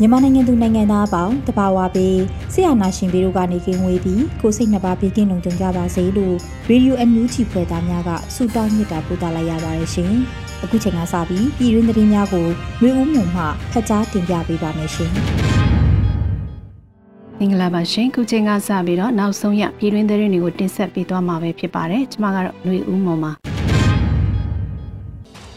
မြန်မာနိုင်ငံသူနိုင်ငံသားအပေါင်းတဘာဝပေးဆရာနာရှင်ပေတို့ကနေကင်းဝေးပြီးကိုစိတ်နှပါဘေးကင်းလုံခြုံကြပါစေလို့ရေဒီယိုအန်ယူဂျီဖွယ်သားများကဆုတောင်းမြတ်တာပို့သလိုက်ရပါတယ်ရှင်။အခုချိန်ကစပြီးပြည်တွင်းသတင်းများကိုမျိုးဦးမှုမှဖတ်ကြားတင်ပြပေးပါမယ်ရှင်။မင်္ဂလာပါရှင်ခုချိန်ကစပြီးတော့နောက်ဆုံးရပြည်တွင်းသတင်းတွေကိုတင်ဆက်ပေးသွားမှာပဲဖြစ်ပါတယ်ကျွန်မကတော့ຫນွေဦးမော်ပါ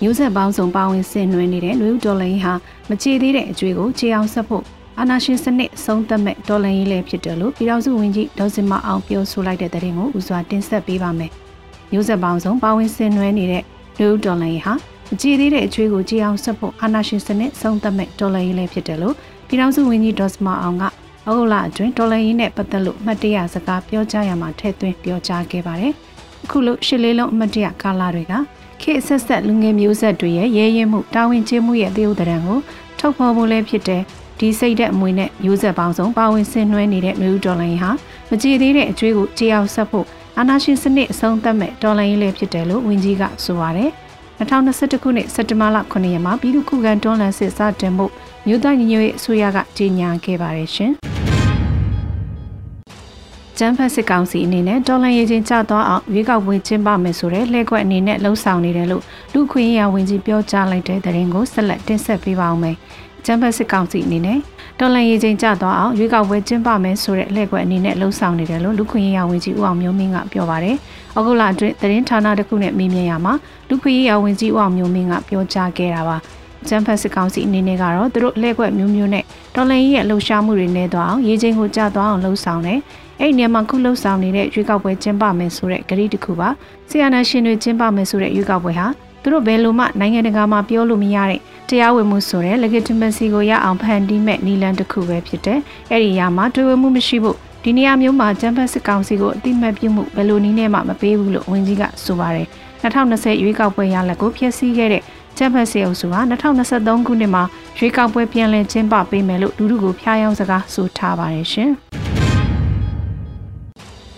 မျိုးဆက်ပေါင်းစုံပါဝင်ဆင်နွှဲနေတဲ့လူဦးဒေါ်လာရေးဟာမချေသေးတဲ့အကျွေးကိုခြေအောင်ဆက်ဖို့အာနာရှင်စနစ်ဆုံးသက်မဲ့ဒေါ်လာရေးလည်းဖြစ်တယ်လို့ပြည်ထောင်စုဝန်ကြီးဒေါ်စင်မအောင်ပြောဆိုလိုက်တဲ့သတင်းကိုဦးစွာတင်ဆက်ပေးပါမယ်။မျိုးဆက်ပေါင်းစုံပါဝင်ဆင်နွှဲနေတဲ့လူဦးဒေါ်လာရေးဟာမချေသေးတဲ့အကျွေးကိုခြေအောင်ဆက်ဖို့အာနာရှင်စနစ်ဆုံးသက်မဲ့ဒေါ်လာရေးလည်းဖြစ်တယ်လို့ပြည်ထောင်စုဝန်ကြီးဒေါ်စင်မအောင်ကဩဂုတ်လအတွင်းဒေါ်လာရေးနဲ့ပတ်သက်လို့မှတ်တရစကားပြောကြားရမှာထည့်သွင်းပြောကြားခဲ့ပါတယ်။အခုလို့ရှစ်လေးလုံးအမှတ်တရကာလတွေက ခေတ်ဆက်ဆက်လူငယ်မျိုးဆက်တွေရဲ့ရဲရဲမှုတာဝန်ကျမှုရဲ့သေဥဒရံကိုထုတ်ဖော်ဖို့လည်းဖြစ်တဲ့ဒီစိတ်တဲ့အမွေနဲ့မျိုးဆက်ပေါင်းစုံပါဝင်ဆင်နွှဲနေတဲ့မျိုးဒေါ်လာရင်းဟာမကြည်သေးတဲ့အကျွေးကိုကြေအောင်ဆက်ဖို့အာနာရှင်စနစ်အဆုံးသတ်မဲ့ဒေါ်လာရင်းလည်းဖြစ်တယ်လို့ဝန်ကြီးကဆိုပါတယ်2021ခုနှစ်စက်တင်ဘာလ9ရက်မှာပြည်သူ့ခုခံတွန်းလှန်စစ်စတင်မှုမြို့သားညီညွတ်ရေးအစိုးရကကြေညာခဲ့ပါတယ်ရှင်။ ကျန်းဖက်စစ်ကောင်စီအနေနဲ့တော်လန်ရေးချင်းကျသွားအောင်ရွေးကောက်ပွဲကျင်းပမယ်ဆိုတဲ့လှည့်ကွက်အနေနဲ့လှုံ့ဆော်နေတယ်လို့လူခွင့်ရဝင်ကြီးပြောကြားလိုက်တဲ့သတင်းကိုဆက်လက်တင်ဆက်ပေးပါအောင်မယ်။ကျန်းဖက်စစ်ကောင်စီအနေနဲ့တော်လန်ရေးချင်းကျသွားအောင်ရွေးကောက်ပွဲကျင်းပမယ်ဆိုတဲ့လှည့်ကွက်အနေနဲ့လှုံ့ဆော်နေတယ်လို့လူခွင့်ရဝင်ကြီးဦးအောင်မျိုးမင်းကပြောပါတယ်။အခုလအတွင်းသတင်းဌာနတစ်ခုနဲ့မေးမြန်းရမှာလူခွင့်ရဝင်ကြီးဦးအောင်မျိုးမင်းကပြောကြားခဲ့တာပါ။ကျန်းဖက်စစ်ကောင်စီအနေနဲ့ကတော့သူတို့လှည့်ကွက်မျိုးမျိုးနဲ့တော်လန်ရေးရဲ့လှုပ်ရှားမှုတွေနဲ့သွားအောင်ရေးချင်းကိုကျသွားအောင်လှုံ့ဆော်တယ်။ အဲ့ဒီနေရာမှာခုလှုပ်ဆောင်နေတဲ့ရွေးကောက်ပွဲကျင်းပမယ်ဆိုတဲ့ဂရီတစ်ခုပါဆီယနာရှင်တွေကျင်းပမယ်ဆိုတဲ့ရွေးကောက်ပွဲဟာသူတို့ဘယ်လိုမှနိုင်ငံတကာမှာပြောလို့မရတဲ့တရားဝင်မှုဆိုတဲ့ legitimacy ကိုရအောင်ဖန်တီးမဲ့နီလန်တစ်ခုပဲဖြစ်တယ်။အဲ့ဒီနေရာမှာတွေ့ဝမှုမရှိဖို့ဒီနေရာမျိုးမှာဂျမ်ဖတ်စစ်ကောင်စီကိုအတိမတ်ပြုမှုဘယ်လိုနည်းနဲ့မှမပေးဘူးလို့ဝန်ကြီးကဆိုပါတယ်။2020ရွေးကောက်ပွဲရလဒ်ကိုဖျက်ဆီးခဲ့တဲ့ဂျမ်ဖတ်စစ်အုပ်စုဟာ2023ခုနှစ်မှာရွေးကောက်ပွဲပြန်လည်ကျင်းပပေးမယ်လို့လူထုကိုဖျားယောင်းစကားဆိုထားပါတယ်ရှင်။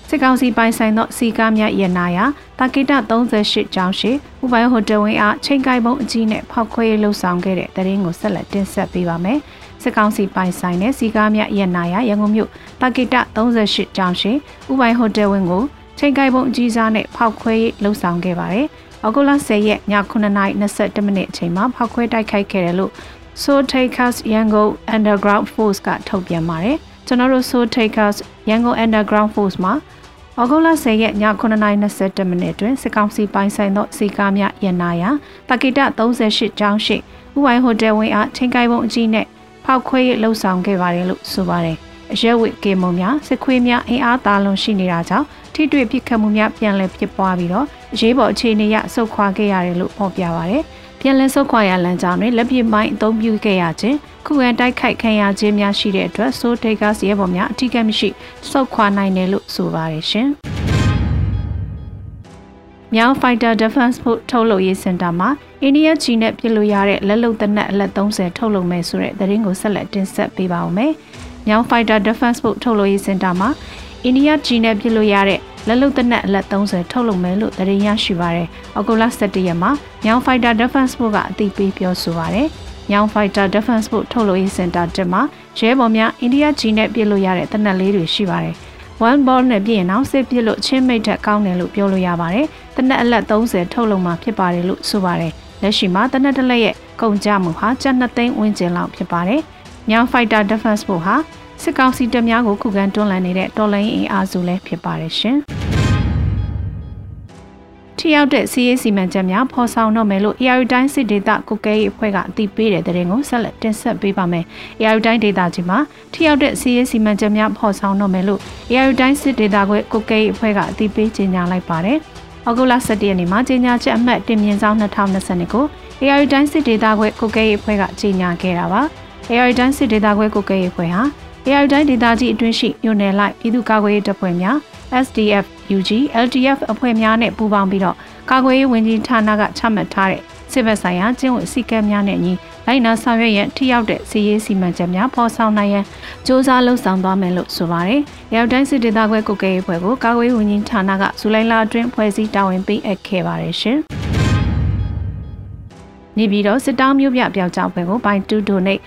စစ်ကောင်စီပိုင်ဆိုင်သောစီကားများရနာယာတာကိတ38ကျောင်းရှိဥပိုင်ဟိုတယ်ဝင်းအားချိန်ကိုက်ပုံအကြီးနဲ့ဖောက်ခွဲလှုပ်ဆောင်ခဲ့တဲ့တရင်ကိုဆက်လက်တင်ဆက်ပေးပါမယ်။စစ်ကောင်စီပိုင်ဆိုင်တဲ့စီကားများရနာယာရန်ကုန်မြို့တာကိတ38ကျောင်းရှိဥပိုင်ဟိုတယ်ဝင်းကိုချိန်ကိုက်ပုံအကြီးစားနဲ့ဖောက်ခွဲလှုပ်ဆောင်ခဲ့ပါတယ်။အောက်တိုဘာ10ရက်ည9:21မိနစ်အချိန်မှာဖောက်ခွဲတိုက်ခိုက်ခဲ့တယ်လို့ So Takers Yango Underground Force ကထုတ်ပြန်ပါတယ်။ ကျွန်တော်တို့ So Takers Yango Underground Force မှာ။ဩဂုတ်လ10ရက်ည9:21မိနစ်တွင်စစ်ကောင်စီပိုင်ဆိုင်သောစီကားများရန်နာရာတကိတ38ကျောင်းရှိဥဝိုင်းဟိုတယ်ဝင်းအားချိန်ကိုက်ပုံအကြီးနဲ့ဖောက်ခွဲရလှုပ်ဆောင်ခဲ့ပါတယ်လို့ဆိုပါတယ်။အရက်ဝစ်ကေမုံများစစ်ခွေးများအင်အားသာလွန်ရှိနေတာကြောင့်ထိတွေ့ပြစ်ခတ်မှုများပြန်လည်ဖြစ်ပွားပြီးတော့အရေးပေါ်အခြေအနေရဆုတ်ခွာခဲ့ရတယ်လို့ဖော်ပြပါရတယ်။ ပြန်လည်ဆုတ်ခွာရလမ်းကြောင်းတွင်လက်ပစ်မိုင်းအသုံးပြုခဲ့ရခြင်းခုခံတိုက်ခိုက်ခံရခြင်းများရှိတဲ့အတွက်ဆိုဒေဂတ်ရဲဘော်များအထူးကမရှိစုခွာနိုင်တယ်လို့ဆိုပါတယ်ရှင်။မြောင်း Fighter Defense Force ထုတ်လုပ်ရေးစင်တာမှာအိန္ဒိယချီနဲ့ပြည်လို့ရတဲ့လက်လုံတနက်အလက်30ထုတ်လုပ်မယ်ဆိုတဲ့သတင်းကိုဆက်လက်တင်ဆက်ပေးပါဦးမယ်။မြောင်း Fighter Defense Force ထုတ်လုပ်ရေးစင်တာမှာအိန္ဒိယချီနဲ့ပြည်လို့ရတဲ့ လက်လုံတနက်အလက်30ထုတ်လုပ်မယ်လို့သတင်းရရှိပါရယ်။အော်ဂိုလာ17ရက်မှာမြောင်း Fighter Defense Force ကအသိပေးပြောဆိုပါရယ်။ညောင် Fighter Defense Force ထုတ်လုပ်ရေးစင်တာတက်မှာရဲဘော်များအိန္ဒိယကြီးနဲ့ပြစ်လို့ရတဲ့တနက်လေးတွေရှိပါတယ်။ one ball နဲ့ပြင်အောင်စစ်ပြစ်လို့ချင်းမိတ်ထက်ကောင်းတယ်လို့ပြောလို့ရပါတယ်။တနက်အလက်30ထုတ်လုပ်မှာဖြစ်ပါတယ်လို့ဆိုပါတယ်။လက်ရှိမှာတနက်တလက်ရဲ့ကုန်ကြမှုဟာကျပ်2သိန်းဝန်းကျင်လောက်ဖြစ်ပါတယ်။မြောင် Fighter Defense ဖို့ဟာ စစ်ကောင်စီတပ်များကိုခုခံတွန်းလှန်နေတဲ့တော်လှန်ရေးအင်အားစုလည်းဖြစ်ပါတယ်ရှင်။ထိရောက်တဲ့စီးရေးစီမံချက်များဖော်ဆောင်တော့မယ်လို့ AR တိုင်းစစ်ဒေသကုကဲရေးအဖွဲ့ကအသိပေးတဲ့တဲ့ရင်ကိုဆက်လက်တင်ဆက်ပေးပါမယ်။ AR တိုင်းဒေသကြီးမှာထိရောက်တဲ့စီးရေးစီမံချက်များဖော်ဆောင်တော့မယ်လို့ AR တိုင်းစစ်ဒေသခွဲကုကဲရေးအဖွဲ့ကအသိပေးကြေညာလိုက်ပါတယ်။ဩဂုတ်လ17ရက်နေ့မှာကြေညာချက်အမှတ်တင်မြင့်ဆောင်2020ကို AR တိုင်းစစ်ဒေသခွဲကုကဲရေးအဖွဲ့ကကြေညာခဲ့တာပါ။ AR တိုင်းစစ်ဒေသခွဲကုကဲရေးအဖွဲ့ဟာ AR တိုင်းဒေသကြီးအတွင်းရှိမြို့နယ်လိုက်ပြည်သူ့ကာကွယ်ရေးတပ်ဖွဲ့များ SDF UG LTF အဖွဲ့များနဲ့ပူးပေါင်းပြီးတော့ကာကွယ်ရေးဝန်ကြီးဌာနကချမှတ်ထားတဲ့စစ်ဘက်ဆိုင်ရာကျင့်ဝတ်စည်းကမ်းများနဲ့ညီလိုက်နာဆောင်ရွက်ရန်ထိရောက်တဲ့စီရေးစီမံချက်များဖော်ဆောင်နိုင်ရန်စ조사လှုပ်ဆောင်သွားမယ်လို့ဆိုပါတယ်။ရောက်တိုင်းစစ်ဒေသခွဲကုကဲရေးဖွဲ့ကိုကာကွယ်ရေးဝန်ကြီးဌာနကဇူလိုင်လအတွင်းဖွဲ့စည်းတာဝန်ပေးအပ်ခဲ့ပါတယ်ရှင်။နေပြီးတော့စစ်တောင်းမျိုးပြပျောက်ကြောက်ဖွဲ့ကို by 2 donate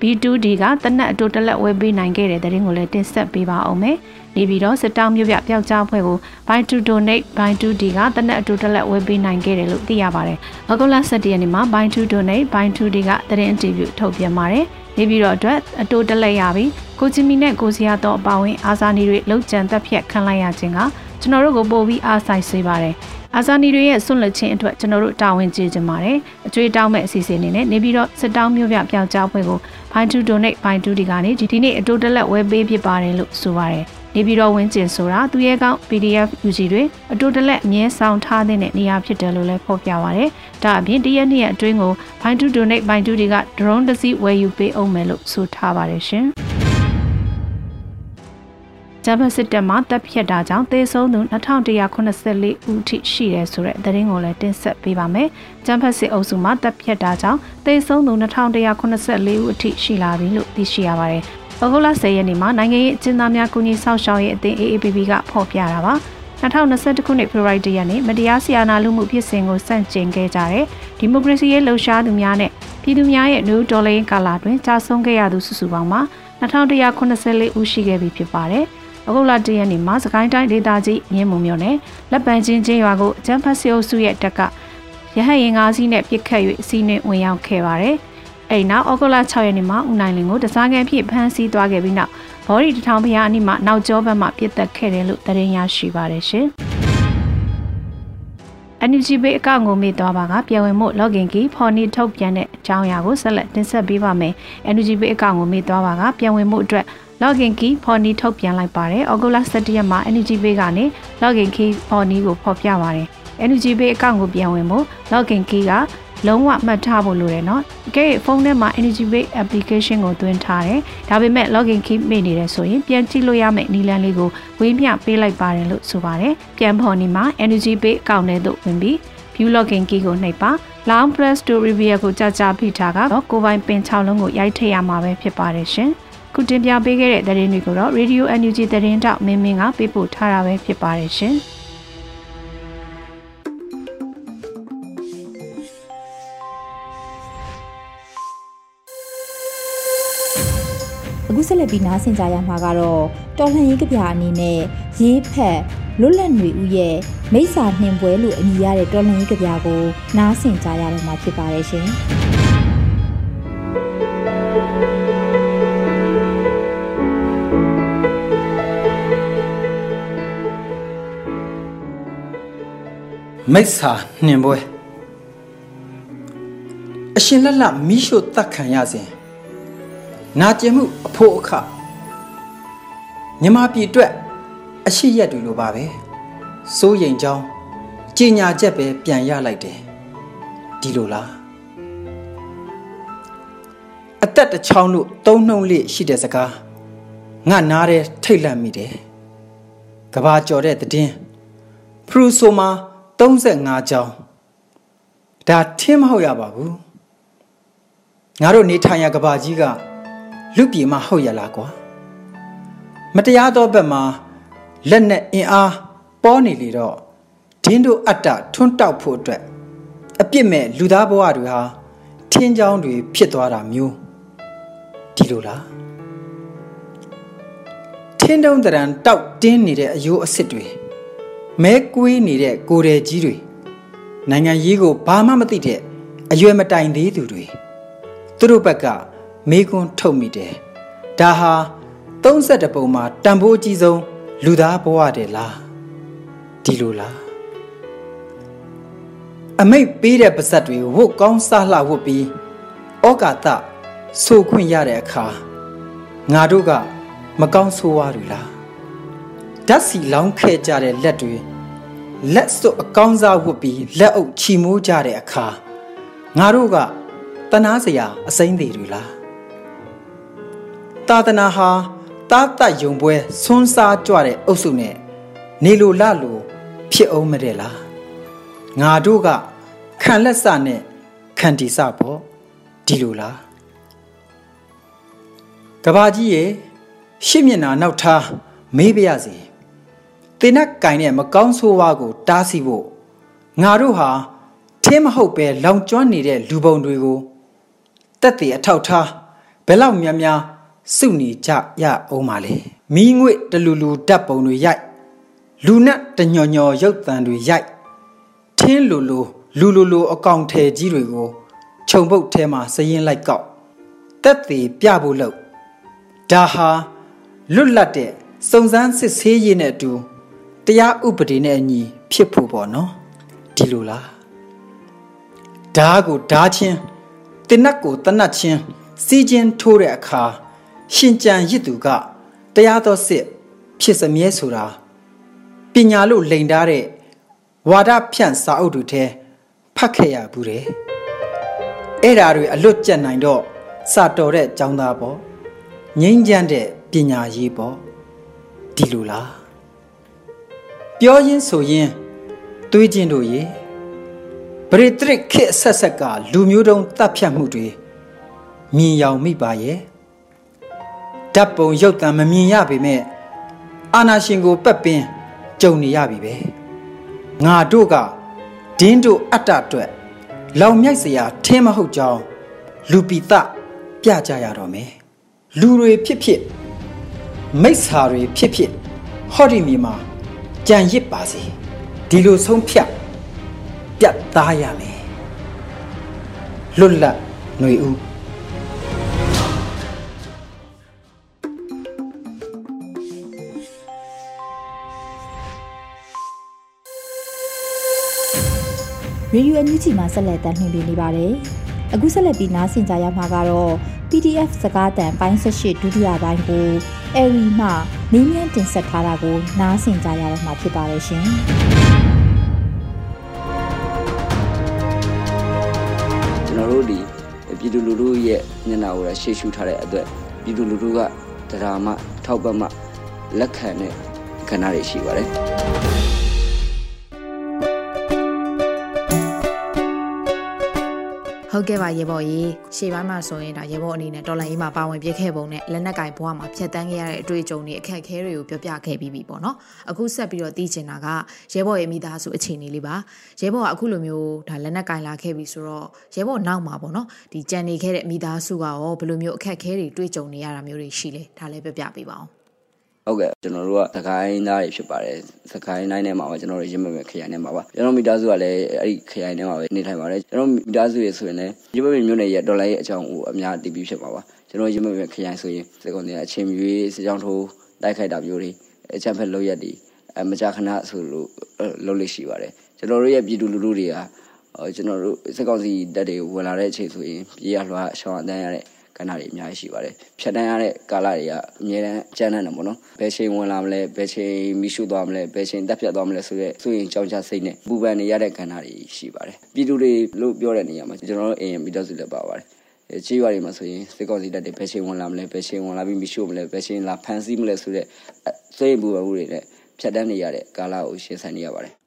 B2D ကတနက်အတူတလက်ဝယ်ပေးနိုင်ခဲ့တဲ့တဲ့ရင်ကိုလည်းတင်ဆက်ပေးပါအောင်မယ်။နေပြီးတော့စစ်တောင်းမြို့ပြပျောက်ကြားဖွဲ့ကို Buy to Donate Buy to D ကတနက်အတူတလက်ဝယ်ပေးနိုင်ခဲ့တယ်လို့သိရပါတယ်။ဩဂုတ်လ17ရက်နေ့မှာ Buy to Donate Buy to D ကသတင်းအင်တာဗျူးထုတ်ပြန်ပါတယ်။နေပြီးတော့အတွက်အတူတလက်ရပြီးကိုချီမီနဲ့ကိုစီယာတော့အပါဝင်အာဇာနည်တွေလုံခြံသက်ဖြတ်ခံလိုက်ရခြင်းကကျွန်တော်တို့ကိုပို့ပြီးအားဆိုင်စေပါတယ်။ အာဇာနည်တွေရဲ့ဆွန့်လွတ်ခြင်းအတွက်ကျွန်တော်တို့တာဝန်ကျေကြပါတယ်အကျွေးတောင်းမဲ့အစီအစဉ်အနေနဲ့နေပြီးတော့စစ်တောင်းမျိုးပြပျောက်ကြားပွဲကိုဘိုင်း2 donate ဘိုင်း2ဒီကနေဒီနေ့အတိုးတက်လက်ဝယ်ပေးဖြစ်ပါတယ်လို့ဆိုပါတယ်နေပြီးတော့ဝင်းကျင်ဆိုတာသူရဲ့ကောင်း PDF UG တွေအတိုးတလက်အမြဲဆောင်ထားတဲ့နေရာဖြစ်တယ်လို့လည်းဖော်ပြပါရတယ်။ဒါအပြင်တရက်နေ့အတွင်းကိုဘိုင်း2 donate ဘိုင်း2တွေက drone တစ်စီးဝယ်ယူပေးအောင်မယ်လို့ဆိုထားပါတယ်ရှင်။ ဂျပန်စစ်တပ်မှတပ်ဖြတ်တာကြောင့်သေဆုံးသူ2184ဦးထိရှိတယ်ဆိုတဲ့သတင်းကိုလည်းတင်ဆက်ပေးပါမယ်။ဂျပန်စစ်အုပ်စုမှတပ်ဖြတ်တာကြောင့်သေဆုံးသူ2184ဦးအထိရှိလာပြီလို့သိရှိရပါတယ်။ဩဂုတ်လ10ရက်နေ့မှာနိုင်ငံရေးအကျဉ်းသားများကူညီဆောက်ရှောက်ရေးအသင်း AAPP ကဖော်ပြတာပါ။2021ခုနှစ်ဖေဖော်ဝါရီလရက်နေ့မတရားဆီယာနာလူမှုဖြစ်စဉ်ကိုစန့်ကျင်ခဲ့ကြတဲ့ဒီမိုကရေစီရေးလှုပ်ရှားသူများနဲ့ပြည်သူများရဲ့နယူးဒေါ်လာကာလာတွင်ကြာဆုံးခဲ့ရသူစုစုပေါင်းမှာ2184ဦးရှိခဲ့ပြီဖြစ်ပါတယ်။ အခုလတရက်နေ့မှာစကိုင်းတိုင်းဒေသကြီးမြင်းမုံမြို့နယ်လက်ပံချင်းချင်းရွာကိုဂျမ်ဖတ်စီအုပ်စုရဲ့တက်ကရဟတ်ရင်ငါးစီးနဲ့ပြစ်ခတ်၍စီးနှင်းဝင်ရောက်ခဲ့ပါတယ်။အဲဒီနောက်ဩဂုတ်လ6ရက်နေ့မှာဦးနိုင်လင်းကိုတစားကန်ဖြစ်ဖမ်းဆီးသွားခဲ့ပြီးနောက်ဘော်ဒီတထောင်ဖျားအနီးမှာနောက်ကျောဘက်မှပြစ်တက်ခဲ့တယ်လို့သတင်းရရှိပါတယ်ရှင်။ NUG ဘေးအကောင့်ကိုမေ့သွားပါကပြန်ဝင်မှု login key ဖော်နေထုတ်ပြန်တဲ့အကြောင်းအရာကိုဆက်လက်တင်ဆက်ပေးပါမယ်။ NUG ဘေးအကောင့်ကိုမေ့သွားပါကပြန်ဝင်မှုအတွက် login key ဖော်နီထုတ်ပြန်လိုက်ပါတယ်။ဩဂုတ်လ17ရက်မှာ Energy Pay ကနေ login key ဖော်နီကိုဖော်ပြပါတယ်။ Energy Pay အကောင့်ကိုပြန်ဝင်ဖို့ login key ကလုံးဝမှတ်ထားဖို့လိုတယ်နော်။ကဲဖုန်းထဲမှာ Energy Pay application ကိုသွင်းထားတယ်။ဒါပေမဲ့ login key မေ့နေတယ်ဆိုရင်ပြန်ကြည့်လို့ရမယ့်နည်းလမ်းလေးကိုဝေးမျှပေးလိုက်ပါတယ်လို့ဆိုပါတယ်။ပြန်ဖော်နီမှာ Energy Pay အကောင့်ထဲသို့ဝင်ပြီး view login key ကိုနှိပ်ပါ long press to review ကိုကြာကြာဖိထားကတော့ကိုပိုင်ပင်6လုံးကိုရိုက်ထည့်ရမှာပဲဖြစ်ပါတယ်ရှင်။ ခုတင်ပြပေးခဲ့တဲ့သတင်းတွေကိုတော့ Radio NUG သတင်းတောက်မင်းမင်းကပေးပို့ထားတာပဲဖြစ်ပါတယ်ရှင်။အခုဆက်လက်ပြီးနားဆင်ကြရမှာကတော့တော်လှန်ရေးကြပြအနေနဲ့ရေးဖက်လွတ်လပ်နေဦးရဲ့မိစ္ဆာနှင်ပွဲလို့အမည်ရတဲ့တော်လှန်ရေးကြပြကိုနားဆင်ကြရတော့မှာဖြစ်ပါတယ်ရှင်။ မိစ္ဆာနှင်ပွဲအရှင်လက်လက်မိရှုတတ်ခံရစဉ်နာကျင်မှုအဖို့အခမြမပြည်အတွက်အရှိရက်တွေလိုပါပဲစိုးရိမ်ကြောင်းကြင်ညာချက်ပဲပြန်ရလိုက်တယ်ဒီလိုလားအသက်တစ်ချောင်းလို့သုံးနှုံလေးရှိတဲ့စကားငါနားတဲ့ထိတ်လန့်မိတယ်ကဘာကြော်တဲ့တည်င်းဖရူဆိုမာ 35ကျောင်းဒါထင်းမဟုတ်ရပါဘူးငါတို့နေထိုင်ရကဘာကြီးကလူပြေမဟုတ်ရလားကွာမတရားသောဘက်မှာလက်နဲ့အင်အားပေါ်နေလေတော့ဒင်းတို့အတ္တထွန်းတောက်ဖို့အတွက်အပြစ်မဲ့လူသားဘဝတွေဟာထင်းချောင်းတွေဖြစ်သွားတာမျိုးဒီလိုလားထင်းတုံးတရံတောက်တင်းနေတဲ့အယိုးအစ်စ်တွေ မဲကွေးနေတဲ့ကိုယ်တယ်ကြီးတွေနိုင်ငံရေးကိုဘာမှမသိတဲ့အရွယ်မတိုင်သေးသူတွေသူတို့ဘက်ကမေးခွန်းထုတ်မိတယ်ဒါဟာ32ပုံမှာတန်ဖိုးအကြီးဆုံးလူသားဘဝတယ်လားဒီလိုလားအမိတ်ပေးတဲ့ပါဇက်တွေဝတ်ကောင်းစားလှဝတ်ပြီးဩကာသဆိုခွင့်ရတဲ့အခါငါတို့ကမကောင်းဆိုးဝါးတွေလား ဓာတ်စီလောင်းခဲ့ကြတဲ့လက်တွေလက်စွပ်အကောင်းစားဝတ်ပြီးလက်အုပ်ချီမိုးကြတဲ့အခါငါတို့ကတနာစရာအစိမ့်သေးတွေလားသာသနာဟာတားတတ်ယုံပွဲဆွန်းစားကြွတဲ့အုပ်စုနဲ့နေလိုလလိုဖြစ်အောင်မတဲ့လားငါတို့ကခံလက်စနဲ့ခံတီစပေါ့ဒီလိုလားကဘာကြီးရဲ့ရှစ်မျက်နှာနောက်ထားမေးပါရစေ တင်နဲ့ကင်တဲ့မကောင်းဆိုးဝါးကိုတားဆီးဖို့ငါတို့ဟာထင်းမဟုတ်ပဲလောင်ကျွမ်းနေတဲ့လူပုံတွေကိုတက်တည်အထောက်ထားဘယ်လောက်များများစုနေကြရအောင်ပါလေမိငွေတလူလူဓာတ်ပုံတွေရိုက်လူနဲ့တညော်ညော်ရုပ်တံတွေရိုက်ထင်းလူလူလူလူလူအကောင်ထဲကြီးတွေကိုခြုံပုတ်ထဲမှာစရင်လိုက်ကောက်တက်တည်ပြဖို့လို့ဒါဟာလွတ်လပ်တဲ့စုံစမ်းစစ်ဆေးရေးနဲ့အတူ တရားဥပဒေနဲ့အညီဖြစ်ဖို့ပေါ့နော်ဒီလိုလားဓာကိုဓာချင်းတင်နတ်ကိုတနတ်ချင်းစီးချင်းထိုးတဲ့အခါရှင်ကြံရစ်သူကတရားတော်စစ်ဖြစ်စမြဲဆိုတာပညာလို့လိန်ထားတဲ့ဝါဒဖြန့်စာအုပ်တွေထဲဖတ်ခဲ့ရဘူးတဲ့အဲ့ဓာတွေအလွတ်ကျက်နိုင်တော့စာတော်တဲ့ចောင်းသားပေါ့ငိမ့်ချမ်းတဲ့ပညာရေးပေါ့ဒီလိုလား ပြောရင်းဆိုရင်တွေးခြင်းတို့ရေပရိတရစ်ခေဆက်ဆက်ကလူမျိုးတုံးတပ်ဖြတ်မှုတွေမြင်ရောင်မိပါရဲ့ဓာတ်ပုံရုပ်သံမမြင်ရပေမဲ့အာနာရှင်ကိုပက်ပင်းကြုံနေရပြီပဲငါတို့ကဒင်းတို့အတ္တအတွက်လောင်မြိုက်စရာထင်းမဟုတ်ကြောင်းလူပိတပြကြရတော့မယ်လူတွေဖြစ်ဖြစ်မိစ္ဆာတွေဖြစ်ဖြစ်ဟောဒီမီမှာ ကြံရစ်ပါစေဒီလိုဆုံးဖြတ်ပြတ်သားရမယ်လွတ်လပ်ຫນွေဦးရေဒီယိုအန်ယူဂျီမှာဆက်လက်တင်ပြနေပါတယ်။အခုဆက်လက်ပြီးနားဆင်ကြရမှာကတော့ PDF စကားတန်ပိုင်း18ဒုတိယပိုင်းကို အရီမှမင်းမြန်တင်ဆက်ထားတာကိုနားဆင်ကြရတော့မှာဖြစ်ပါတယ်ရှင်။ကျွန်တော်တို့ဒီပြည်သူလူထုရဲ့ညနာကိုရှေ့ရှုထားတဲ့အတွက်ပြည်သူလူထုကတရားမှထောက်ပံ့မှလက်ခံတဲ့ခဏတွေရှိပါတယ် ဟုတ်ကဲ့ပါရေဘော်ကြီးရှေ့ပိုင်းမှာဆိုရင်ဒါရေဘော်အနေနဲ့တော်လိုင်းကြီးမှာပါဝင်ပြခဲ့ပုံနဲ့လက်နက်ကင်ဘဝမှာဖြတ်တန်းခဲ့ရတဲ့အတွေ့အကြုံတွေအခက်အခဲတွေကိုပြောပြခဲ့ပြီးပြီပေါ့နော်အခုဆက်ပြီးတော့သိချင်တာကရေဘော်ရဲ့မိသားစုအခြေအနေလေးပါရေဘော်ကအခုလိုမျိုးဒါလက်နက်ကင်လာခဲ့ပြီဆိုတော့ရေဘော်နောက်မှာပေါ့နော်ဒီကြံနေခဲ့တဲ့မိသားစုကရောဘယ်လိုမျိုးအခက်အခဲတွေတွေ့ကြုံနေရတာမျိုးတွေရှိလဲဒါလည်းပြောပြပေးပါအောင် ဟုတ်ကဲ့ကျွန်တော်တို့ကသခိုင်းသားတွေဖြစ်ပါတယ်သခိုင်းတိုင်းထဲမှာပါကျွန်တော်တို့ရင်းမမဲ့ခရိုင်ထဲမှာပါကျွန်တော်မိသားစုကလည်းအဲ့ဒီခရိုင်ထဲမှာပဲနေထိုင်ပါတယ်ကျွန်တော်မိသားစုတွေဆိုရင်လည်းရင်းမမဲ့မြို့နယ်ရဲ့ဒေါ်လာရဲ့အကြောင်းကိုအများတည်ပြီးဖြစ်ပါပါကျွန်တော်ရင်းမမဲ့ခရိုင်ဆိုရင်စကွန်တွေအချင်းမြွေးစကြောင်းထိုးတိုက်ခိုက်တာမျိုးတွေအချက်ဖက်လောက်ရက်တွေအမကြခဏဆိုလို့လုပ်လို့ရှိပါတယ်ကျွန်တော်တို့ရဲ့ပြည်သူလူထုတွေကကျွန်တော်တို့စကောက်စီတက်တွေဝင်လာတဲ့အချိန်ဆိုရင်ပြေးရလွှားရှောင်းအတန်းရတဲ့ ကဏ္ဍတွေအများကြီးရှိပါတယ်ဖြတ်တန်းရတဲ့ကာလတွေကအများတန်းကျန်းတဲ့တယ်ပေါ့နော်ဘယ်ချိန်ဝင်လာမလဲဘယ်ချိန်မိရှုသွားမလဲဘယ်ချိန်တက်ဖြတ်သွားမလဲဆိုတဲ့ဆိုရင်ကြောင်ချစိတ်နဲ့ပူပန်နေရတဲ့ကဏ္ဍတွေရှိပါတယ်ပြည်သူတွေလို့ပြောတဲ့နေရာမှာကျွန်တော်တို့အရင်မိသားစုလည်းပါပါတယ်အဲကြီးရွာတွေမှာဆိုရင်စစ်ကောင်စီတပ်တွေဘယ်ချိန်ဝင်လာမလဲဘယ်ချိန်ဝင်လာပြီးမိရှုမလဲဘယ်ချိန်လာဖမ်းဆီးမလဲဆိုတဲ့စိတ်ပူပန်မှုတွေနဲ့ဖြတ်တန်းနေရတဲ့ကာလကိုရှင်းဆန်နေရပါတယ်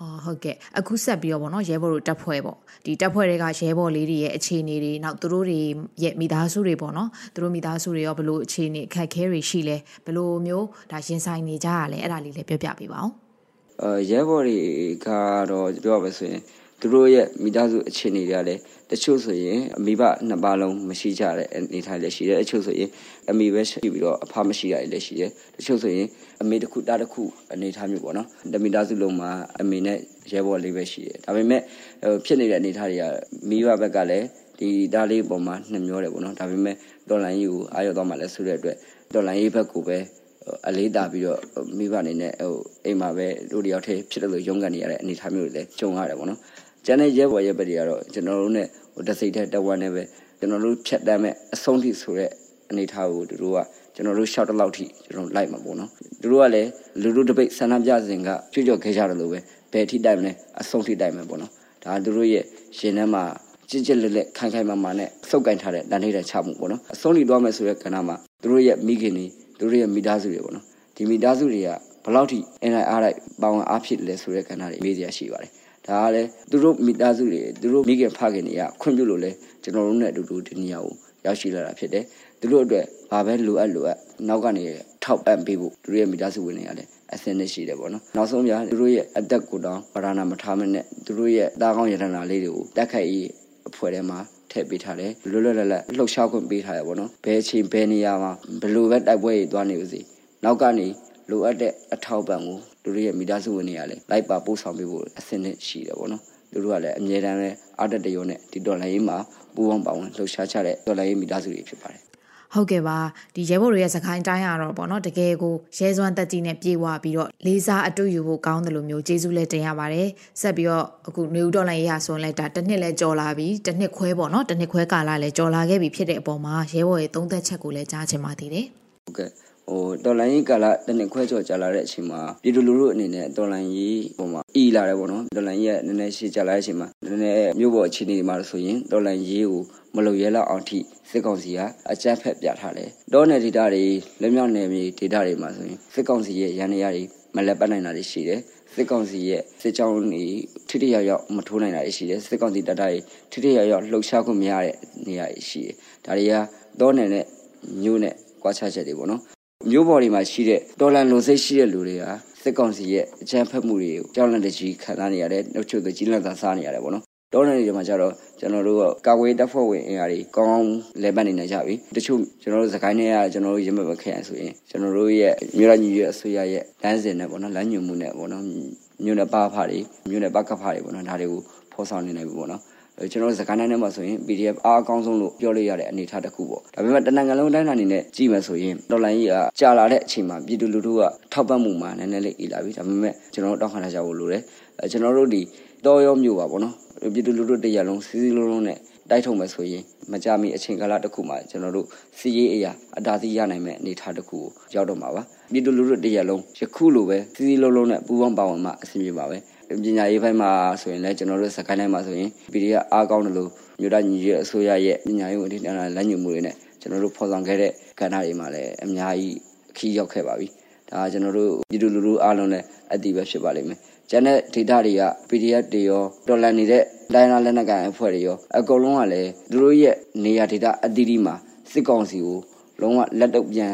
အော်ဟုတ်ကဲ့အခုဆက်ပြီးတော့ဗောနော်ရဲဘော်တို့တက်ဖွဲ့ပေါ့ဒီတက်ဖွဲ့တွေကရဲဘော်လေးတွေရဲ့အခြေအနေတွေနောက်သူတို့တွေရဲ့မိသားစုတွေပေါ့နော်သူတို့မိသားစုတွေရောဘလို့အခြေအနေအခက်အခဲတွေရှိလဲဘလို့မျိုးဒါရင်ဆိုင်နေကြရလဲအဲ့ဒါလေးလည်းပြောပြပေးပါအောင်အဲရဲဘော်တွေကတော့ပြောရပါဆိုရင် သူတို့ရဲ့မိသားစုအခြေအနေတွေကလည်းတချို့ဆိုရင်အမိဘနှစ်ပါးလုံးမရှိကြတဲ့အနေထားလည်းရှိတယ်အချို့ဆိုရင်အမိပဲရှိပြီးတော့အဖမရှိရလည်းရှိတယ်တချို့ဆိုရင်အမေတစ်ခုတားတစ်ခုအနေထားမျိုးပေါ့နော်တမိသားစုလုံးမှာအမေနဲ့ရဲဘော်လေးပဲရှိတယ်ဒါပေမဲ့ဖြစ်နေတဲ့အနေထားတွေကမိဘဘက်ကလည်းဒီဒါလေးပုံမှာနှမျောတယ်ပေါ့နော်ဒါပေမဲ့ဒေါ်လာကြီးကိုအာရုံတော့မှလည်းဆိုတဲ့အတွက်ဒေါ်လာကြီးဘက်ကိုပဲအလေးတာပြီးတော့မိဘအနေနဲ့ဟိုအိမ်မှာပဲတို့တယောက်တည်းဖြစ်တယ်လို့ရုန်းကန်နေရတဲ့အနေအထားမျိုးတွေလည်းကြုံရတယ်ပေါ့နော် ကျန်တဲ့ရဲဘော်ရဲဘက်တွေကတော့ကျွန်တော်တို့ ਨੇ ဟိုတစိတ်တဲ့တဝမ်းနဲ့ပဲကျွန်တော်တို့ဖြတ်တမ်းမဲ့အဆုံးထိဆိုတဲ့အနေအထားကိုတို့ကကျွန်တော်တို့ရှောက်တလောက်ထိကျွန်တော်လိုက်မှာပေါ့နော်တို့ကလည်းလူတို့တပိတ်ဆန္ဒပြစဉ်ကကြွကြော်ခဲ့ကြတယ်လို့ပဲဘယ်ထိတိုင်မလဲအဆုံးထိတိုင်မယ်ပေါ့နော်ဒါတို့ရဲ့ရှင်ထဲမှာကြစ်ကြစ်လက်လက်ခိုင်ခိုင်မာမာနဲ့စုပ်ကင်ထားတဲ့တန်ထိတဲ့ချမှုပေါ့နော်အဆုံးထိသွားမယ်ဆိုတဲ့ကဏ္ဍမှာတို့ရဲ့မိခင်တွေတို့ရဲ့မိသားစုတွေပေါ့နော်ဒီမိသားစုတွေကဘယ်လောက်ထိအင်လိုက်အားလိုက်ပေါင်းအားဖြစ်လဲဆိုတဲ့ကဏ္ဍတွေမေးစရာရှိပါတယ် ဒါကလည်းသူတို့မိသားစုတွေသူတို့မိခင်ဖခင်တွေကခွင့်ပြုလို့လဲကျွန်တော်တို့နဲ့အတူတူဒီနေရာကိုရောက်ရှိလာတာဖြစ်တယ်သူတို့အတွက်ဘာပဲလိုအပ်လိုအပ်နောက်ကနေထောက်ပံ့ပေးဖို့သူတို့ရဲ့မိသားစုဝင်တွေကလည်းအစင်းနဲ့ရှိတယ်ပေါ့နော်နောက်ဆုံးပြသူတို့ရဲ့အသက်ကိုတောင်ဗရဏာမထားမနဲ့သူတို့ရဲ့တားကောင်းရတနာလေးတွေကိုတက်ခိုက်ရေးအဖွဲ့ထဲမှာထည့်ပေးထားတယ်လွတ်လွတ်လပ်လပ်လှုပ်ရှားခွင့်ပေးထားရပေါ့နော်ဘယ်အချိန်ဘယ်နေရာမှာဘယ်လိုပဲတိုက်ပွဲတွေသွားနေပါစေနောက်ကနေလိုအပ်တဲ့အထောက်ပံ့ကို လူတွေရဲ့မိသားစုဝင်တွေကလည်းလိုက်ပါပို့ဆောင်ပေးဖို့အဆင့်နဲ့ရှိတယ်ပေါ့နော်သူတို့ကလည်းအမြဲတမ်းလည်းအားတက်တရုံနဲ့ဒီဒေါ်လာရေးမှာပူးပေါင်းပါဝင်လှုပ်ရှားချတဲ့ဒေါ်လာရေးမိသားစုတွေဖြစ်ပါတယ်ဟုတ်ကဲ့ပါဒီရဲဘော်တွေရဲ့စကိုင်းတိုင်းရတော့ပေါ့နော်တကယ်ကိုရဲစွမ်းတက်ကြီးနဲ့ပြေဝပြီးတော့လေးစားအတူယူဖို့ကောင်းတယ်လို့မျိုးကျေးဇူးလည်းတင်ရပါတယ်ဆက်ပြီးတော့အခုနေဦးဒေါ်လာရေးရဆိုရင်လည်းဒါတစ်နှစ်လဲကြော်လာပြီတစ်နှစ်ခွဲပေါ့နော်တစ်နှစ်ခွဲကာလလဲကြော်လာခဲ့ပြီဖြစ်တဲ့အပေါ်မှာရဲဘော်ရဲ့သုံးသက်ချက်ကိုလည်းကြားချင်ပါသေးတယ်ဟုတ်ကဲ့ ဟိုတော်လိုင်းရေးကာလတနစ်ခွဲကျော်ကြာလာတဲ့အချိန်မှာပြည်သူလူထုအနေနဲ့တော်လိုင်းရေးပုံမှာအီလာတယ်ပေါ့နော်တော်လိုင်းရေးကနည်းနည်းရှေ့ကြာလာတဲ့အချိန်မှာနည်းနည်းမြို့ပေါ်အခြေအနေတွေမှာဆိုရင်တော်လိုင်းရေးကိုမလုံရဲလောက်အောင်ထိစစ်ကောင်စီကအကြမ်းဖက်ပြထားတယ်တောနယ်ဒေတာတွေလက်မြောက်နယ်မြေဒေတာတွေမှာဆိုရင်စစ်ကောင်စီရဲ့ရန်နေရတွေမလက်ပတ်နိုင်တာတွေရှိတယ်စစ်ကောင်စီရဲ့စစ်ကြောင်းတွေထိထိရောက်ရောက်မထိုးနိုင်တာရှိတယ်စစ်ကောင်စီတပ်တွေထိထိရောက်ရောက်လှုပ်ရှားခွင့်မရတဲ့နေရာရှိတယ်ဒါတွေကတောနယ်နဲ့မြို့နဲ့ကွာခြားချက်တွေပေါ့နော် မျိုးပေါ်တွေမှာရှိတဲ့ဒေါ်လာလုံစိတ်ရှိတဲ့လူတွေကစစ်ကောင်စီရဲ့အကြမ်းဖက်မှုတွေကိုကြောက်လန့်တကြီးခံစားနေရတယ်နှုတ်ချုပ်တကြီးလန့်သာစားနေရတယ်ပေါ့နော်တောနယ်တွေမှာကျတော့ကျွန်တော်တို့ကကာကွယ်တပ်ဖွဲ့ဝင်အင်အားတွေကောင်းကောင်းလဲပတ်နေနေကြပြီတချို့ကျွန်တော်တို့စကိုင်းထဲကကျွန်တော်တို့ရမဘခရိုင်ဆိုရင်ကျွန်တော်တို့ရဲ့မြို့ရညီရဲ့အစိုးရရဲ့လမ်းစဉ်နဲ့ပေါ့နော်လမ်းညွှန်မှုနဲ့ပေါ့နော်မြို့နယ်ပါဖားတွေမြို့နယ်ပကဖားတွေပေါ့နော်ဒါတွေကိုဖော်ဆောင်နေနေပြီပေါ့နော် ကျွန်တော်စကိုင်းတိုင်းထဲမှာဆိုရင် PDF အားအကောင်းဆုံးလို့ပြောလို့ရတဲ့အနေအထားတစ်ခုပေါ့ဒါပေမဲ့တနင်္ဂနွေလုံးတိုင်းအနေနဲ့ကြည့်မယ်ဆိုရင်ဒေါ်လာကြီးကကြာလာတဲ့အချိန်မှာပြည်သူလူထုကထောက်ပံ့မှုမှာနည်းနည်းလေးအေးလာပြီဒါပေမဲ့ကျွန်တော်တို့တောင်းခံထားကြဖို့လိုတယ်ကျွန်တော်တို့ဒီတော်ရောမျိုးပါပေါ့နော်ပြည်သူလူထုတရလုံးစီစီလုံးလုံးနဲ့တိုက်ထုံမယ်ဆိုရင်မကြမီအချိန်ကာလတစ်ခုမှာကျွန်တော်တို့စီရေးအရာအတားစီရနိုင်မဲ့အနေအထားတစ်ခုကိုရောက်တော့မှာပါပြည်သူလူထုတရလုံးယခုလိုပဲစီစီလုံးလုံးနဲ့ပူးပေါင်းပါဝင်မှအဆင်ပြေပါပဲ ပညာရေးဘက်မှာဆိုရင်လည်းကျွန်တော်တို့စကိုင်းတိုင်းမှာဆိုရင် PDF အားကောင်းတယ်လို့မြို့သားညီရဲ့အစိုးရရဲ့ပညာရေးဝန်ထမ်းလမ်းညွှန်မှုတွေနဲ့ကျွန်တော်တို့ဖော်ဆောင်ခဲ့တဲ့ကဏ္ဍတွေမှာလည်းအများကြီးအခီးရောက်ခဲ့ပါပြီဒါကျွန်တော်တို့ပြည်သူလူထုအားလုံးလည်းအတည်ပဲဖြစ်ပါလိမ့်မယ်ကျန်တဲ့ data တွေက PDF တွေရောတော်လန်နေတဲ့လိုင်းနာလက်နက်ကန်အဖွဲ့တွေရောအကုန်လုံးကလည်းသူတို့ရဲ့နေရာ data အသီးသီးမှာစစ်ကောင်စီကိုလုံးဝလက်တော့ပြန်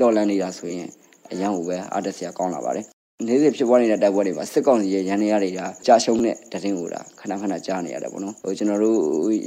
တော်လန်နေတာဆိုရင်အရန်ကိုပဲအားတက်စရာကောင်းလာပါတယ် နေ့စဉ်ဖြစ်ပွားနေတဲ့တိုက်ပွဲတွေမှာစစ်ကောင်စီရဲ့ရန်နေရတွေကကြာရှုံးတဲ့တရင်ကိုဒါခဏခဏကြားနေရတယ်ပေါ့နော်ဟိုကျွန်တော်တို့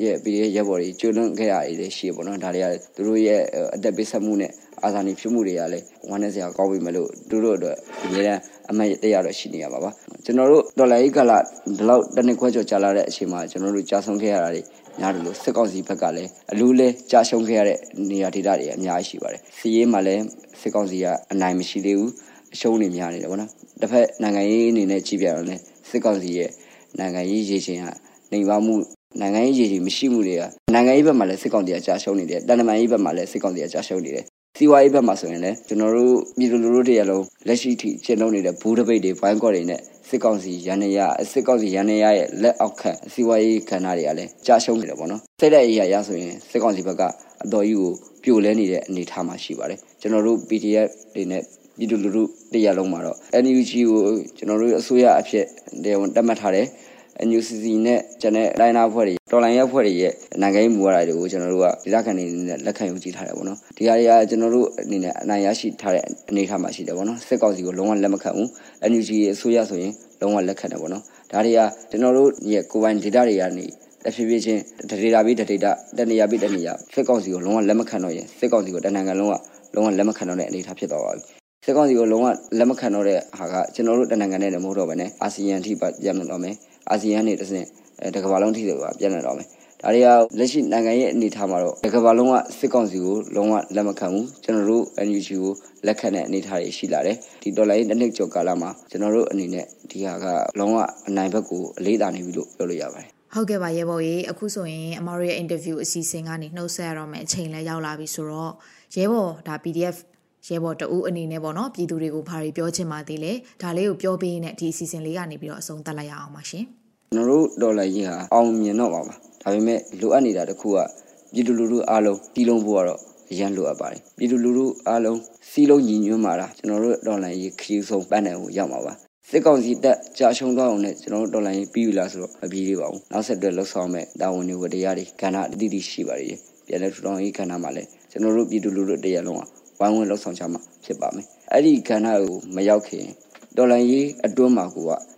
ရဲ့ PDF ရက်ဘော်တွေကျွလွန်ခဲ့ရတွေရှိပေါ့နော်ဒါတွေကသူတို့ရဲ့အသက်ပေးဆက်မှုနဲ့အာဇာနည်ဖြစ်မှုတွေကလည်းဝမ်းနည်းစရာကောင်းပြီမလို့သူတို့အတွက်အများအားအမှတ်တရတော့ရှိနေရပါပါကျွန်တော်တို့ဒေါ်လာကြီးကလာဒီလောက်တနစ်ခွဲကျော်ကြာလာတဲ့အချိန်မှာကျွန်တော်တို့ကြာဆုံးခဲ့ရတာတွေများတယ်လို့စစ်ကောင်စီဘက်ကလည်းအလူးလဲကြာရှုံးခဲ့ရတဲ့နေရာဒေသတွေအများကြီးရှိပါတယ်စီးရေးမှာလည်းစစ်ကောင်စီကအနိုင်မရှိသေးဘူး အရှုံးတွေများနေတယ်ဗောနော်တစ်ဖက်နိုင်ငံရေးအနေနဲ့ကြည့်ပြတော့လဲစစ်ကောင်စီရဲ့နိုင်ငံရေးရေချင်းကနေပါမှုနိုင်ငံရေးရေချင်းမရှိမှုတွေကနိုင်ငံရေးဘက်မှာလည်းစစ်ကောင်စီကကြာရှုံးနေတယ်တန်တမာရေးဘက်မှာလည်းစစ်ကောင်စီကကြာရှုံးနေတယ်စီဝါရေးဘက်မှာဆိုရင်လည်းကျွန်တော်တို့ပြည်သူလူထုတွေရလုံးလက်ရှိထိကျင့်လုပ်နေတဲ့ဘူးတပိတ်တွေဘိုင်းကော့တွေနဲ့စစ်ကောင်စီရန်နေရစစ်ကောင်စီရန်နေရရဲ့လက်အောက်ခံစီဝါရေးခန္ဓာတွေကလည်းကြာရှုံးနေတယ်ပေါ့နော်စိတ်တဲ့အရာရဆိုရင်စစ်ကောင်စီဘက်ကအတော်ကြီးကိုပြိုလဲနေတဲ့အနေအထားမှာရှိပါတယ်ကျွန်တော်တို့ PDF တွေနဲ့ ပြည်သူလူထုတရားလုံးမှာတော့ NUG ကိုကျွန်တော်တို့အစိုးရအဖြစ်တရားဝင်တတ်မှတ်ထားတယ် NUCC နဲ့ကျန်တဲ့လိုင်းနာဖွဲ့တွေတော်လိုင်းရက်ဖွဲ့တွေရဲ့နိုင်ငံရေးမူဝါဒတွေကိုကျွန်တော်တို့ကဒေသခံတွေနဲ့လက်ခံယူကြည့်ထားတယ်ပေါ့နော်ဒီဟာတွေကကျွန်တော်တို့အနေနဲ့အနိုင်ရရှိထားတဲ့အနေအထားမှာရှိတယ်ပေါ့နော်စစ်ကောင်စီကိုလုံးဝလက်မခံဘူး NUG ရဲ့အစိုးရဆိုရင်လုံးဝလက်ခံတယ်ပေါ့နော်ဒါတွေကကျွန်တော်တို့ရဲ့ကိုယ်ပိုင် data တွေကနေတဖြည်းဖြည်းချင်းဒေတာပြီးဒေတာတနေရာပြီးတနေရာစစ်ကောင်စီကိုလုံးဝလက်မခံတော့ရင်စစ်ကောင်စီကိုတနင်္ဂနွေလုံးဝလုံးဝလက်မခံတော့တဲ့အနေအထားဖြစ်သွားပါပြီ စစ်ကောင်စီကိုလုံးဝလက်မခံတော့တဲ့ဟာကကျွန်တော်တို့တနင်္ဂနွေနဲ့မဟုတ်တော့ဘဲနဲ့အာဆီယံထိပြန်လာတော့မယ်အာဆီယံနေတစ်စင်တကဘာလုံးထိတော့ပြန်လာတော့မယ်ဒါတွေကလက်ရှိနိုင်ငံရဲ့အနေအထားမှာတော့တကဘာလုံးဝစစ်ကောင်စီကိုလုံးဝလက်မခံဘူးကျွန်တော်တို့ NUG ကိုလက်ခံတဲ့အနေအထားတွေရှိလာတယ်ဒီဒေါ်လာရေးတစ်နှစ်ကျော်ကာလမှာကျွန်တော်တို့အနေနဲ့ဒီဟာကလုံးဝအနိုင်ဘက်ကိုအလေးသာနေပြီလို့ပြောလို့ရပါတယ်ဟုတ်ကဲ့ပါရေဘော်ကြီးအခုဆိုရင်အမတို့ရဲ့ interview အစီအစဉ်ကနေနှုတ်ဆက်ရတော့မယ်အချိန်လည်းရောက်လာပြီဆိုတော့ရဲဘော်ဒါ PDF ရဲဘော်တဦးအနေနဲ့ပေါ့နော်ပြည်သူတွေကိုဘာတွေပြောချင်ပါသေးလဲဒါလေးကိုပြောပေးရင်ဒီအစီအစဉ်လေးကနေပြီးတော့အဆုံးသတ်လိုက်ရအောင်ပါရှင်ကျွန်တော်တို့ဒေါ်လာကြီးဟာအောင်မြင်တော့ပါပါဒါပေမဲ့လိုအပ်နေတာတခုကပြည်သူလူထုအားလုံးတီးလုံးဖို့ကတော့အရန်လိုအပ်ပါတယ်ပြည်သူလူထုအားလုံးစီးလုံးညီညွတ်မှာလားကျွန်တော်တို့ဒေါ်လာကြီးခရီးဆုံးပန်းတယ်ကိုရောက်မှာပါစစ်ကောင်စီတက်ကြာရှုံးသွားအောင်နဲ့ကျွန်တော်တို့တော်လိုင်းပြီးပြီလားဆိုတော့မပြီးသေးပါဘူးနောက်ဆက်တွဲလှုပ်ဆောင်မဲ့တာဝန်တွေဝတရားတွေကဏ္ဍအသီးသီးရှိပါရဲ့ပြန်လဲထူထောင်ရေးကဏ္ဍမှာလည်းကျွန်တော်တို့ပြည်သူလူထုတရားလုံးက ဝိုင်းဝန်းလှုပ်ဆောင်ချမှာဖြစ်ပါမယ်အဲ့ဒီကဏ္ဍကိုမရောက်ခင်တော်လိုင်းရေးအတွန်းမှာက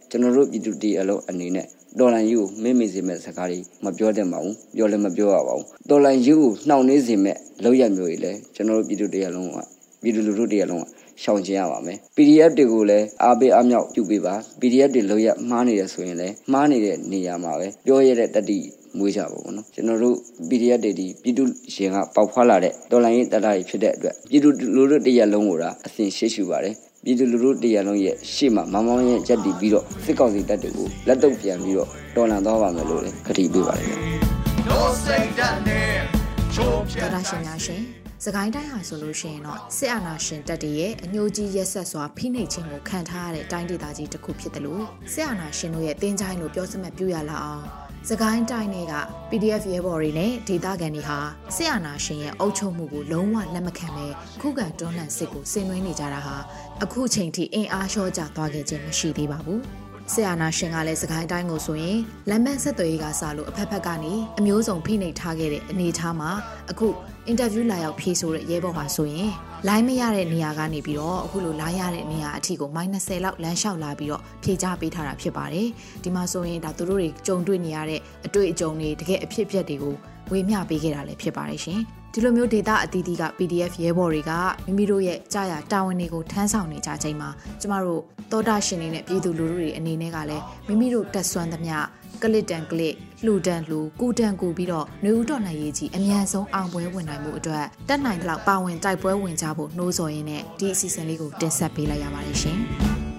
ကျွန်တော်တို့ပြည်သူတရားလုံးအနေနဲ့တော်လန်ယူကိုမေ့မေ့စေမဲ့စကားတွေမပြောသင့်ပါဘူးပြောလည်းမပြောရပါဘူးတော်လန်ယူကိုနှောင့်နှေးစေမဲ့လောက်ရမျိုးတွေလည်းကျွန်တော်တို့ပြည်သူတရားလုံးကပြည်သူလူထုတရားလုံးကရှောင်ကျင်ရပါမယ် PDF တွေကိုလည်းအားပေးအားမြောက်ပြုပေးပါ PDF တွေလောက်ရမှားနေတယ်ဆိုရင်လည်းမှားနေတဲ့နေရာမှာပဲပြောရတဲ့တတိ မွေးကြပါဘောနော်ကျွန်တော်တို့ PDF တွေဒီပြည်သူရှင်ကပေါက်ဖွာလာတဲ့တော်လိုင်းရေးတလာတွေဖြစ်တဲ့အတွက်ပြည်သူလူထုတရားလုံးကိုဒါအစဉ်ရှေ့ရှုပါတယ်ပြည်သူလူထုတရားလုံးရဲ့ရှေ့မှာမမောင်းရဲ့ကြက်တီပြီးတော့စစ်ကောင်စီတပ်တွေကိုလက်တော့ပြန်ပြီးတော့တော်လှန်သွားပါမယ်လို့လည်းခတိပေးပါတယ်ခင်ဗျာ။တော်တာရှင်များရှင်စကိုင်းတိုင်းဟာဆိုလို့ရှိရင်တော့စစ်အာဏာရှင်တပ်တွေရဲ့အညှိုးကြီးရက်ဆက်စွာဖိနှိပ်ခြင်းကိုခံထားရတဲ့တိုင်းဒေသကြီးတစ်ခုဖြစ်တယ်လို့စစ်အာဏာရှင်တို့ရဲ့တင်းချိုင်းလို့ပြောစမှတ်ပြရလာအောင် စကိုင်းတိုင်းတွေက PDF ရဲဘော်တွေနဲ့ဒေသခံတွေဟာစစ်အာဏာရှင်ရဲ့အုပ်ချုပ်မှုကိုလုံးဝလက်မခံဘဲခုခံတွန်းလှန်စစ်ကိုဆင်နွှဲနေကြတာဟာအခုချိန်ထိအင်အားလျှော့ကျသွားခဲ့ခြင်းမရှိသေးပါဘူး။ဆီယနာရှင်ကလည်းစကိုင်းတိုင်းကိုဆိုရင်လမ်းမဆက်သွယ်ရေးကစလို့အဖက်ဖက်ကနေအမျိုးစုံဖိနှိပ်ထားခဲ့တဲ့အနေအထားမှာအခုအင်တာဗျူးလာရောက်ဖြေဆိုတဲ့ရဲဘော်ဟာဆိုရင် လိုင်းမရတဲ့နေရာကနေပြီးတော့အခုလိုလိုင်းရတဲ့နေရာအထိကို -30 လောက်လမ်းလျှောက်လာပြီးတော့ဖြေချပေးထားတာဖြစ်ပါတယ်ဒီမှာဆိုရင်ဒါသူတို့တွေကြုံတွေ့နေရတဲ့အတွေ့အကြုံတွေတကယ်အဖြစ်အပျက်တွေကိုဝေမျှပေးခဲ့တာလည်းဖြစ်ပါတယ်ရှင် ဒီလိုမျိုး data အသီးသီးက PDF ရဲဘော်တွေကမိမိတို့ရဲ့ကြာရတာဝန်တွေကိုထမ်းဆောင်နေကြချိန်မှာကျမတို့သောတာရှင်တွေနဲ့ပြည်သူလူထုတွေအနေနဲ့ကလည်းမိမိတို့တက်ဆွမ်းသမျှကလစ်တန်ကလစ်လှူဒန်လှူကူတန်ကူပြီးတော့နှွေဦးတော်နိုင်ရေးကြီးအမြန်ဆုံးအောင်ပွဲဝင်နိုင်မှုအတွက်တက်နိုင်တဲ့လောက်ပါဝင်တိုက်ပွဲဝင်ကြဖို့နှိုးဆော်ရင်းနဲ့ဒီအစီအစဉ်လေးကိုတင်ဆက်ပေးလိုက်ရပါတယ်ရှင်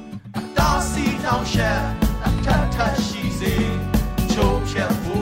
။တာစီတောင်ရှက်အထက်ထက်ရှိစေချိုးဖြတ်ဖို့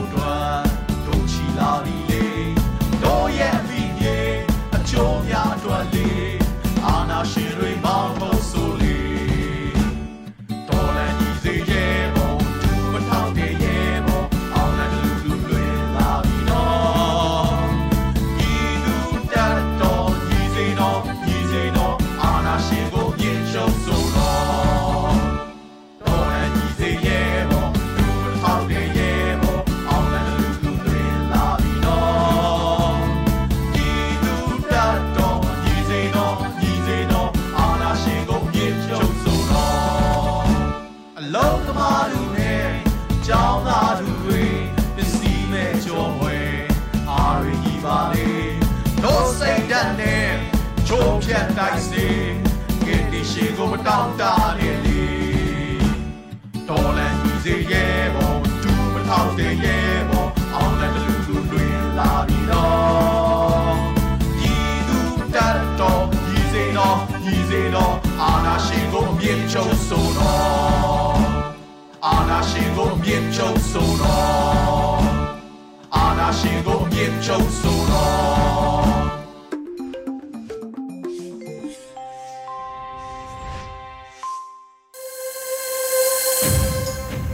တောင်းတနဲ့လေတော်လည်းညီစေရဲ့ဘောသူမထောက်တဲ့ရဲ့ဘောအောင်လည်းလူလူတွင်လာပြီးတော့ညီသူတတ်တော်ညီစေတော်ညီစေတော်အာနာရှင်ကိုအမြင့်ချုပ်ဆိုတော်အာနာရှင်ကိုအမြင့်ချုပ်ဆိုတော်အာနာရှင်ကိုအမြင့်ချုပ်ဆိုတော်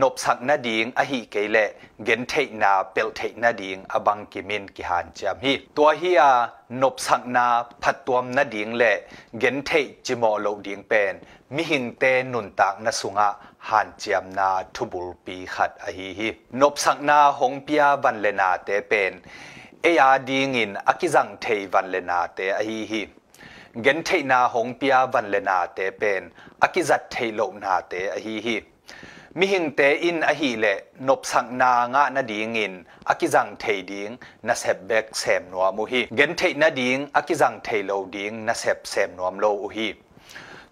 นบสักนาดิงอหิเกเลเกนเทนาเปลเทนาดิงอบังกิมินกิหันจามฮีตัวเฮียนบสักนาผัดตัวนาดิงเลเกนเทจิมอโลดิงเป็นมิหิงเตนุนตากนาสุงะหันจามนาทุบุลปีขัดอหิฮีนบสักนาหงพิยาบันเลนาเตเป็นเอียดิงินอกิจังเทวันเลนาเตอหิฮีเกนเทนาหงพิยาบันเลนาเตเป็นอกิจัดเทโลนาเตอหิฮี mi hing te in a hi le nop sang na nga na ding in akizang thei ding na sep bek sem no mu hi gen thei na ding akizang thei lo ding na sep sem nom lo u hi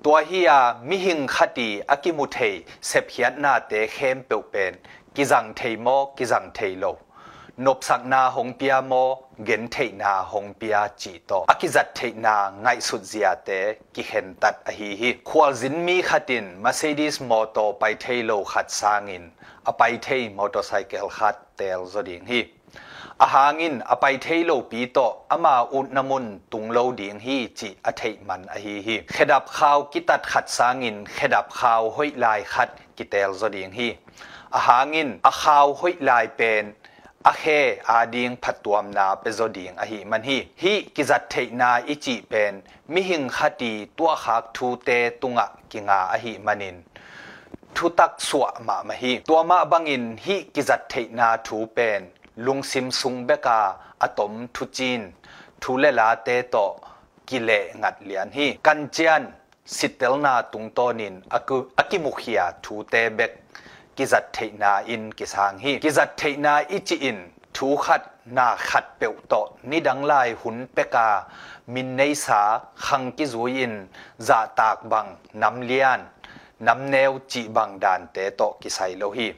ตัวเฮียมิหิงคติอากิมุเทเสพเฮียนนาเตเข้มเปิวเป็นกิจังเทโมกิจังเทโล นบสักนาหงเปียโมเกนเทนาหงเปียจีโตอากิจัดเทนาไงสุดเสียเตกิเห็นตัดอหิฮิควอลซินมีขัดินมาเซดิสมอโตไปเทโลขัดสางินอไปเทมอเตอร์ไซเค์ขัดเตลซดิงฮิอาหางินอไปเทโลปีโตอามาอุดนมุนตุงโลดิงฮีจีอเทมันอหิฮิเขดับข่าวกิตัดขัดสางินเขดับข่าวห้อยลายขัดกิเตลซดิงฮีอาหางินอาข่าวห้อยลายเป็น อาเคอาดิงพัดตัวมนาเปโซดิงอหิมันฮีฮีกิจัดเทนาอิจิเป็นมิหิงคดีตัวขักทูเตตุงะกิงาอหิมันินทุตักสวะมามาฮีตัวมาบังอินฮีกิจัดเทนาทูเป็นลุงซิมซุงเบกาอะตอมทุจีนทูเลลาเตโตกิเลงัดเลียนฮีกันเจียนสิเตลนาตุงโตนินอากุอากิมุขยาทูเตเบก กิจัดเทนาอินกิสางฮีกิจัดเทนาอิจิอินทูขัดนาขัดเปียวโตนิดังไลหุนเปกา มินในสาขังกิจุยินจาตากบังน้ำเลียนน้ำแนวจีบังดานเตโตกิไซโลฮี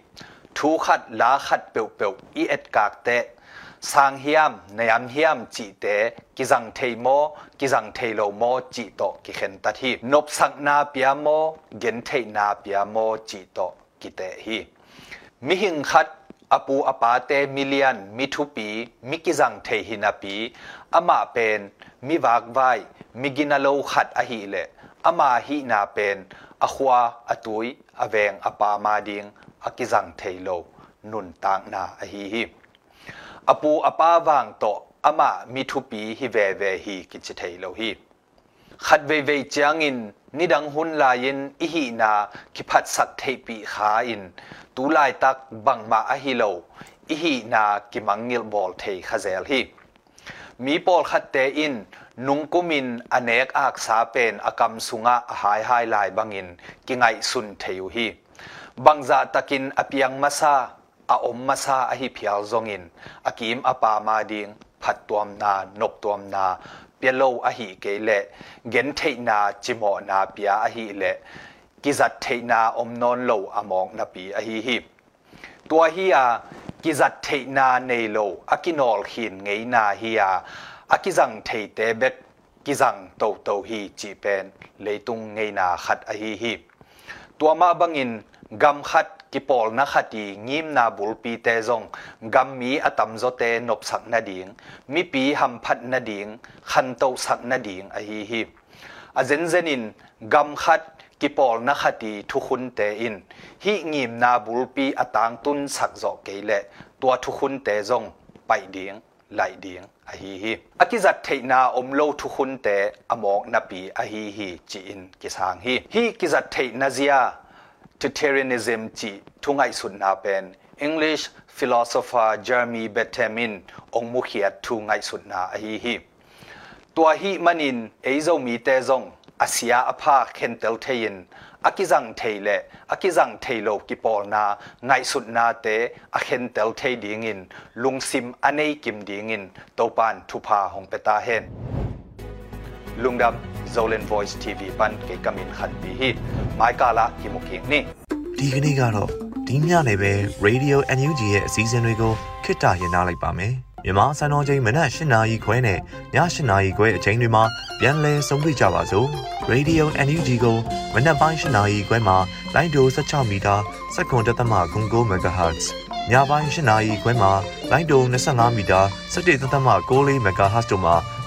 ทูขัดลาขัดเปียวเปียวอีเอ็ดกากเตสางเฮียมในยามเฮียมจีเตกิจังเทโมกิจังเทโลโมจีโตกิเข็นตัดฮีนบสักนาเปียโมเกนเทนาเปียโมจีโต กิเตฮีมิหิงขัดอปูอปาเตมิเลียนมิทุปีมิกิจังเทหินาปีอามาเป็นมิวากไวมิกินาโลขัดอหิเลอามาหินาเป็นอขวาอตุยอเวงอปามาดิงอกิจังเทโลนุนตางนาอหิฮิอปูอปาวางโตอามามิทุปีฮิเวเวฮิกิจเทโลฮิ ขัดเวเวจางอินนิดังหุนลายินอิหินาคิพัดสักเทปีขาอินตูลายตักบังมาอหิโลอิหินากิมังงิลบอลเทขเซลฮีมีปอลขัดเตอินนุงกุมินอเนกอากสาเป็นอากรรมสุงะหายหายลายบังอินกิไงสุนเทยุฮีบังจาตะกินอเปียงมาซาอาอมมาซาอหิพิยลซงอินอากิมอปามาดิงพัดตัวมนานกตัวมนา pelo a hi ke le gen thei na chimo na pia a hi le. Ki zat thei na om non lo among na pi a hi. Hi tua hi a ki zat thei na nei lo a ki nol hin ngei na hi a. A ki zang thei te bet ki zang to to hi chi pen, leitung ngei na khat a hi hi. Tua ma bangin gam khat กินอลนไงนาฮิอาอากิจังเทเตเบกกิจังโตโตฮีจีเป็นเลยตุงไงนาขัดอหิฮิตัวมาบังอินกำขัดกิปอลนักดีงิมนาบุลปีเตซงกำมีอตัมโซเตนบสักนาดิงมีปีหัมพัดนาดิงขันโตสักนาดิงอหิฮิอาเจนเจนินกำขัดกิปอลนักดีทุกุนเตอินฮิงิมนาบุลปีอตังตุนสักจเกเลตัวทุกุนเตซงไปดิงไหลดิงอหิฮิอากิจัดเทนาอมโลทุกุนเตอมอกนาปีอหิฮิจีอินกิสางฮิฮิกิจัดเทนาเซีย Totalitarianism จีทุงไอสุนนาเป็น English philosopher Jeremy Bentham องมุขเขียทุงไอสุนนาอหิฮิตัวฮิมันินเอโซมีเตซงอาเซียอภาเ lungdam zolen voice tv ပန်ကေကမင်ခတ်ဘီဟီမိုင်ကာလာဟီမိုကင်းနိဒီကနေ့ကတော့ဒီညနေပဲ Radio NUG ရဲ့အစည်းအဝေးတွေကိုခਿੱတရနာလိုက်ပါမယ်မြန်မာစံတော်ချိန်မနက်၈နာရီခွဲနဲ့ည၈နာရီခွဲအချိန်တွေမှာပြန်လည်ဆုံးဖြတ်ကြပါစို့ Radio NUG ကိုမနက်ပိုင်း၈နာရီခွဲမှာလိုင်းဒို16မီတာ7.9 MHz ညပိုင်း၈နာရီခွဲမှာလိုင်းဒို25မီတာ17.6 MHz တို့မှာ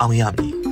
အောင်ရမည်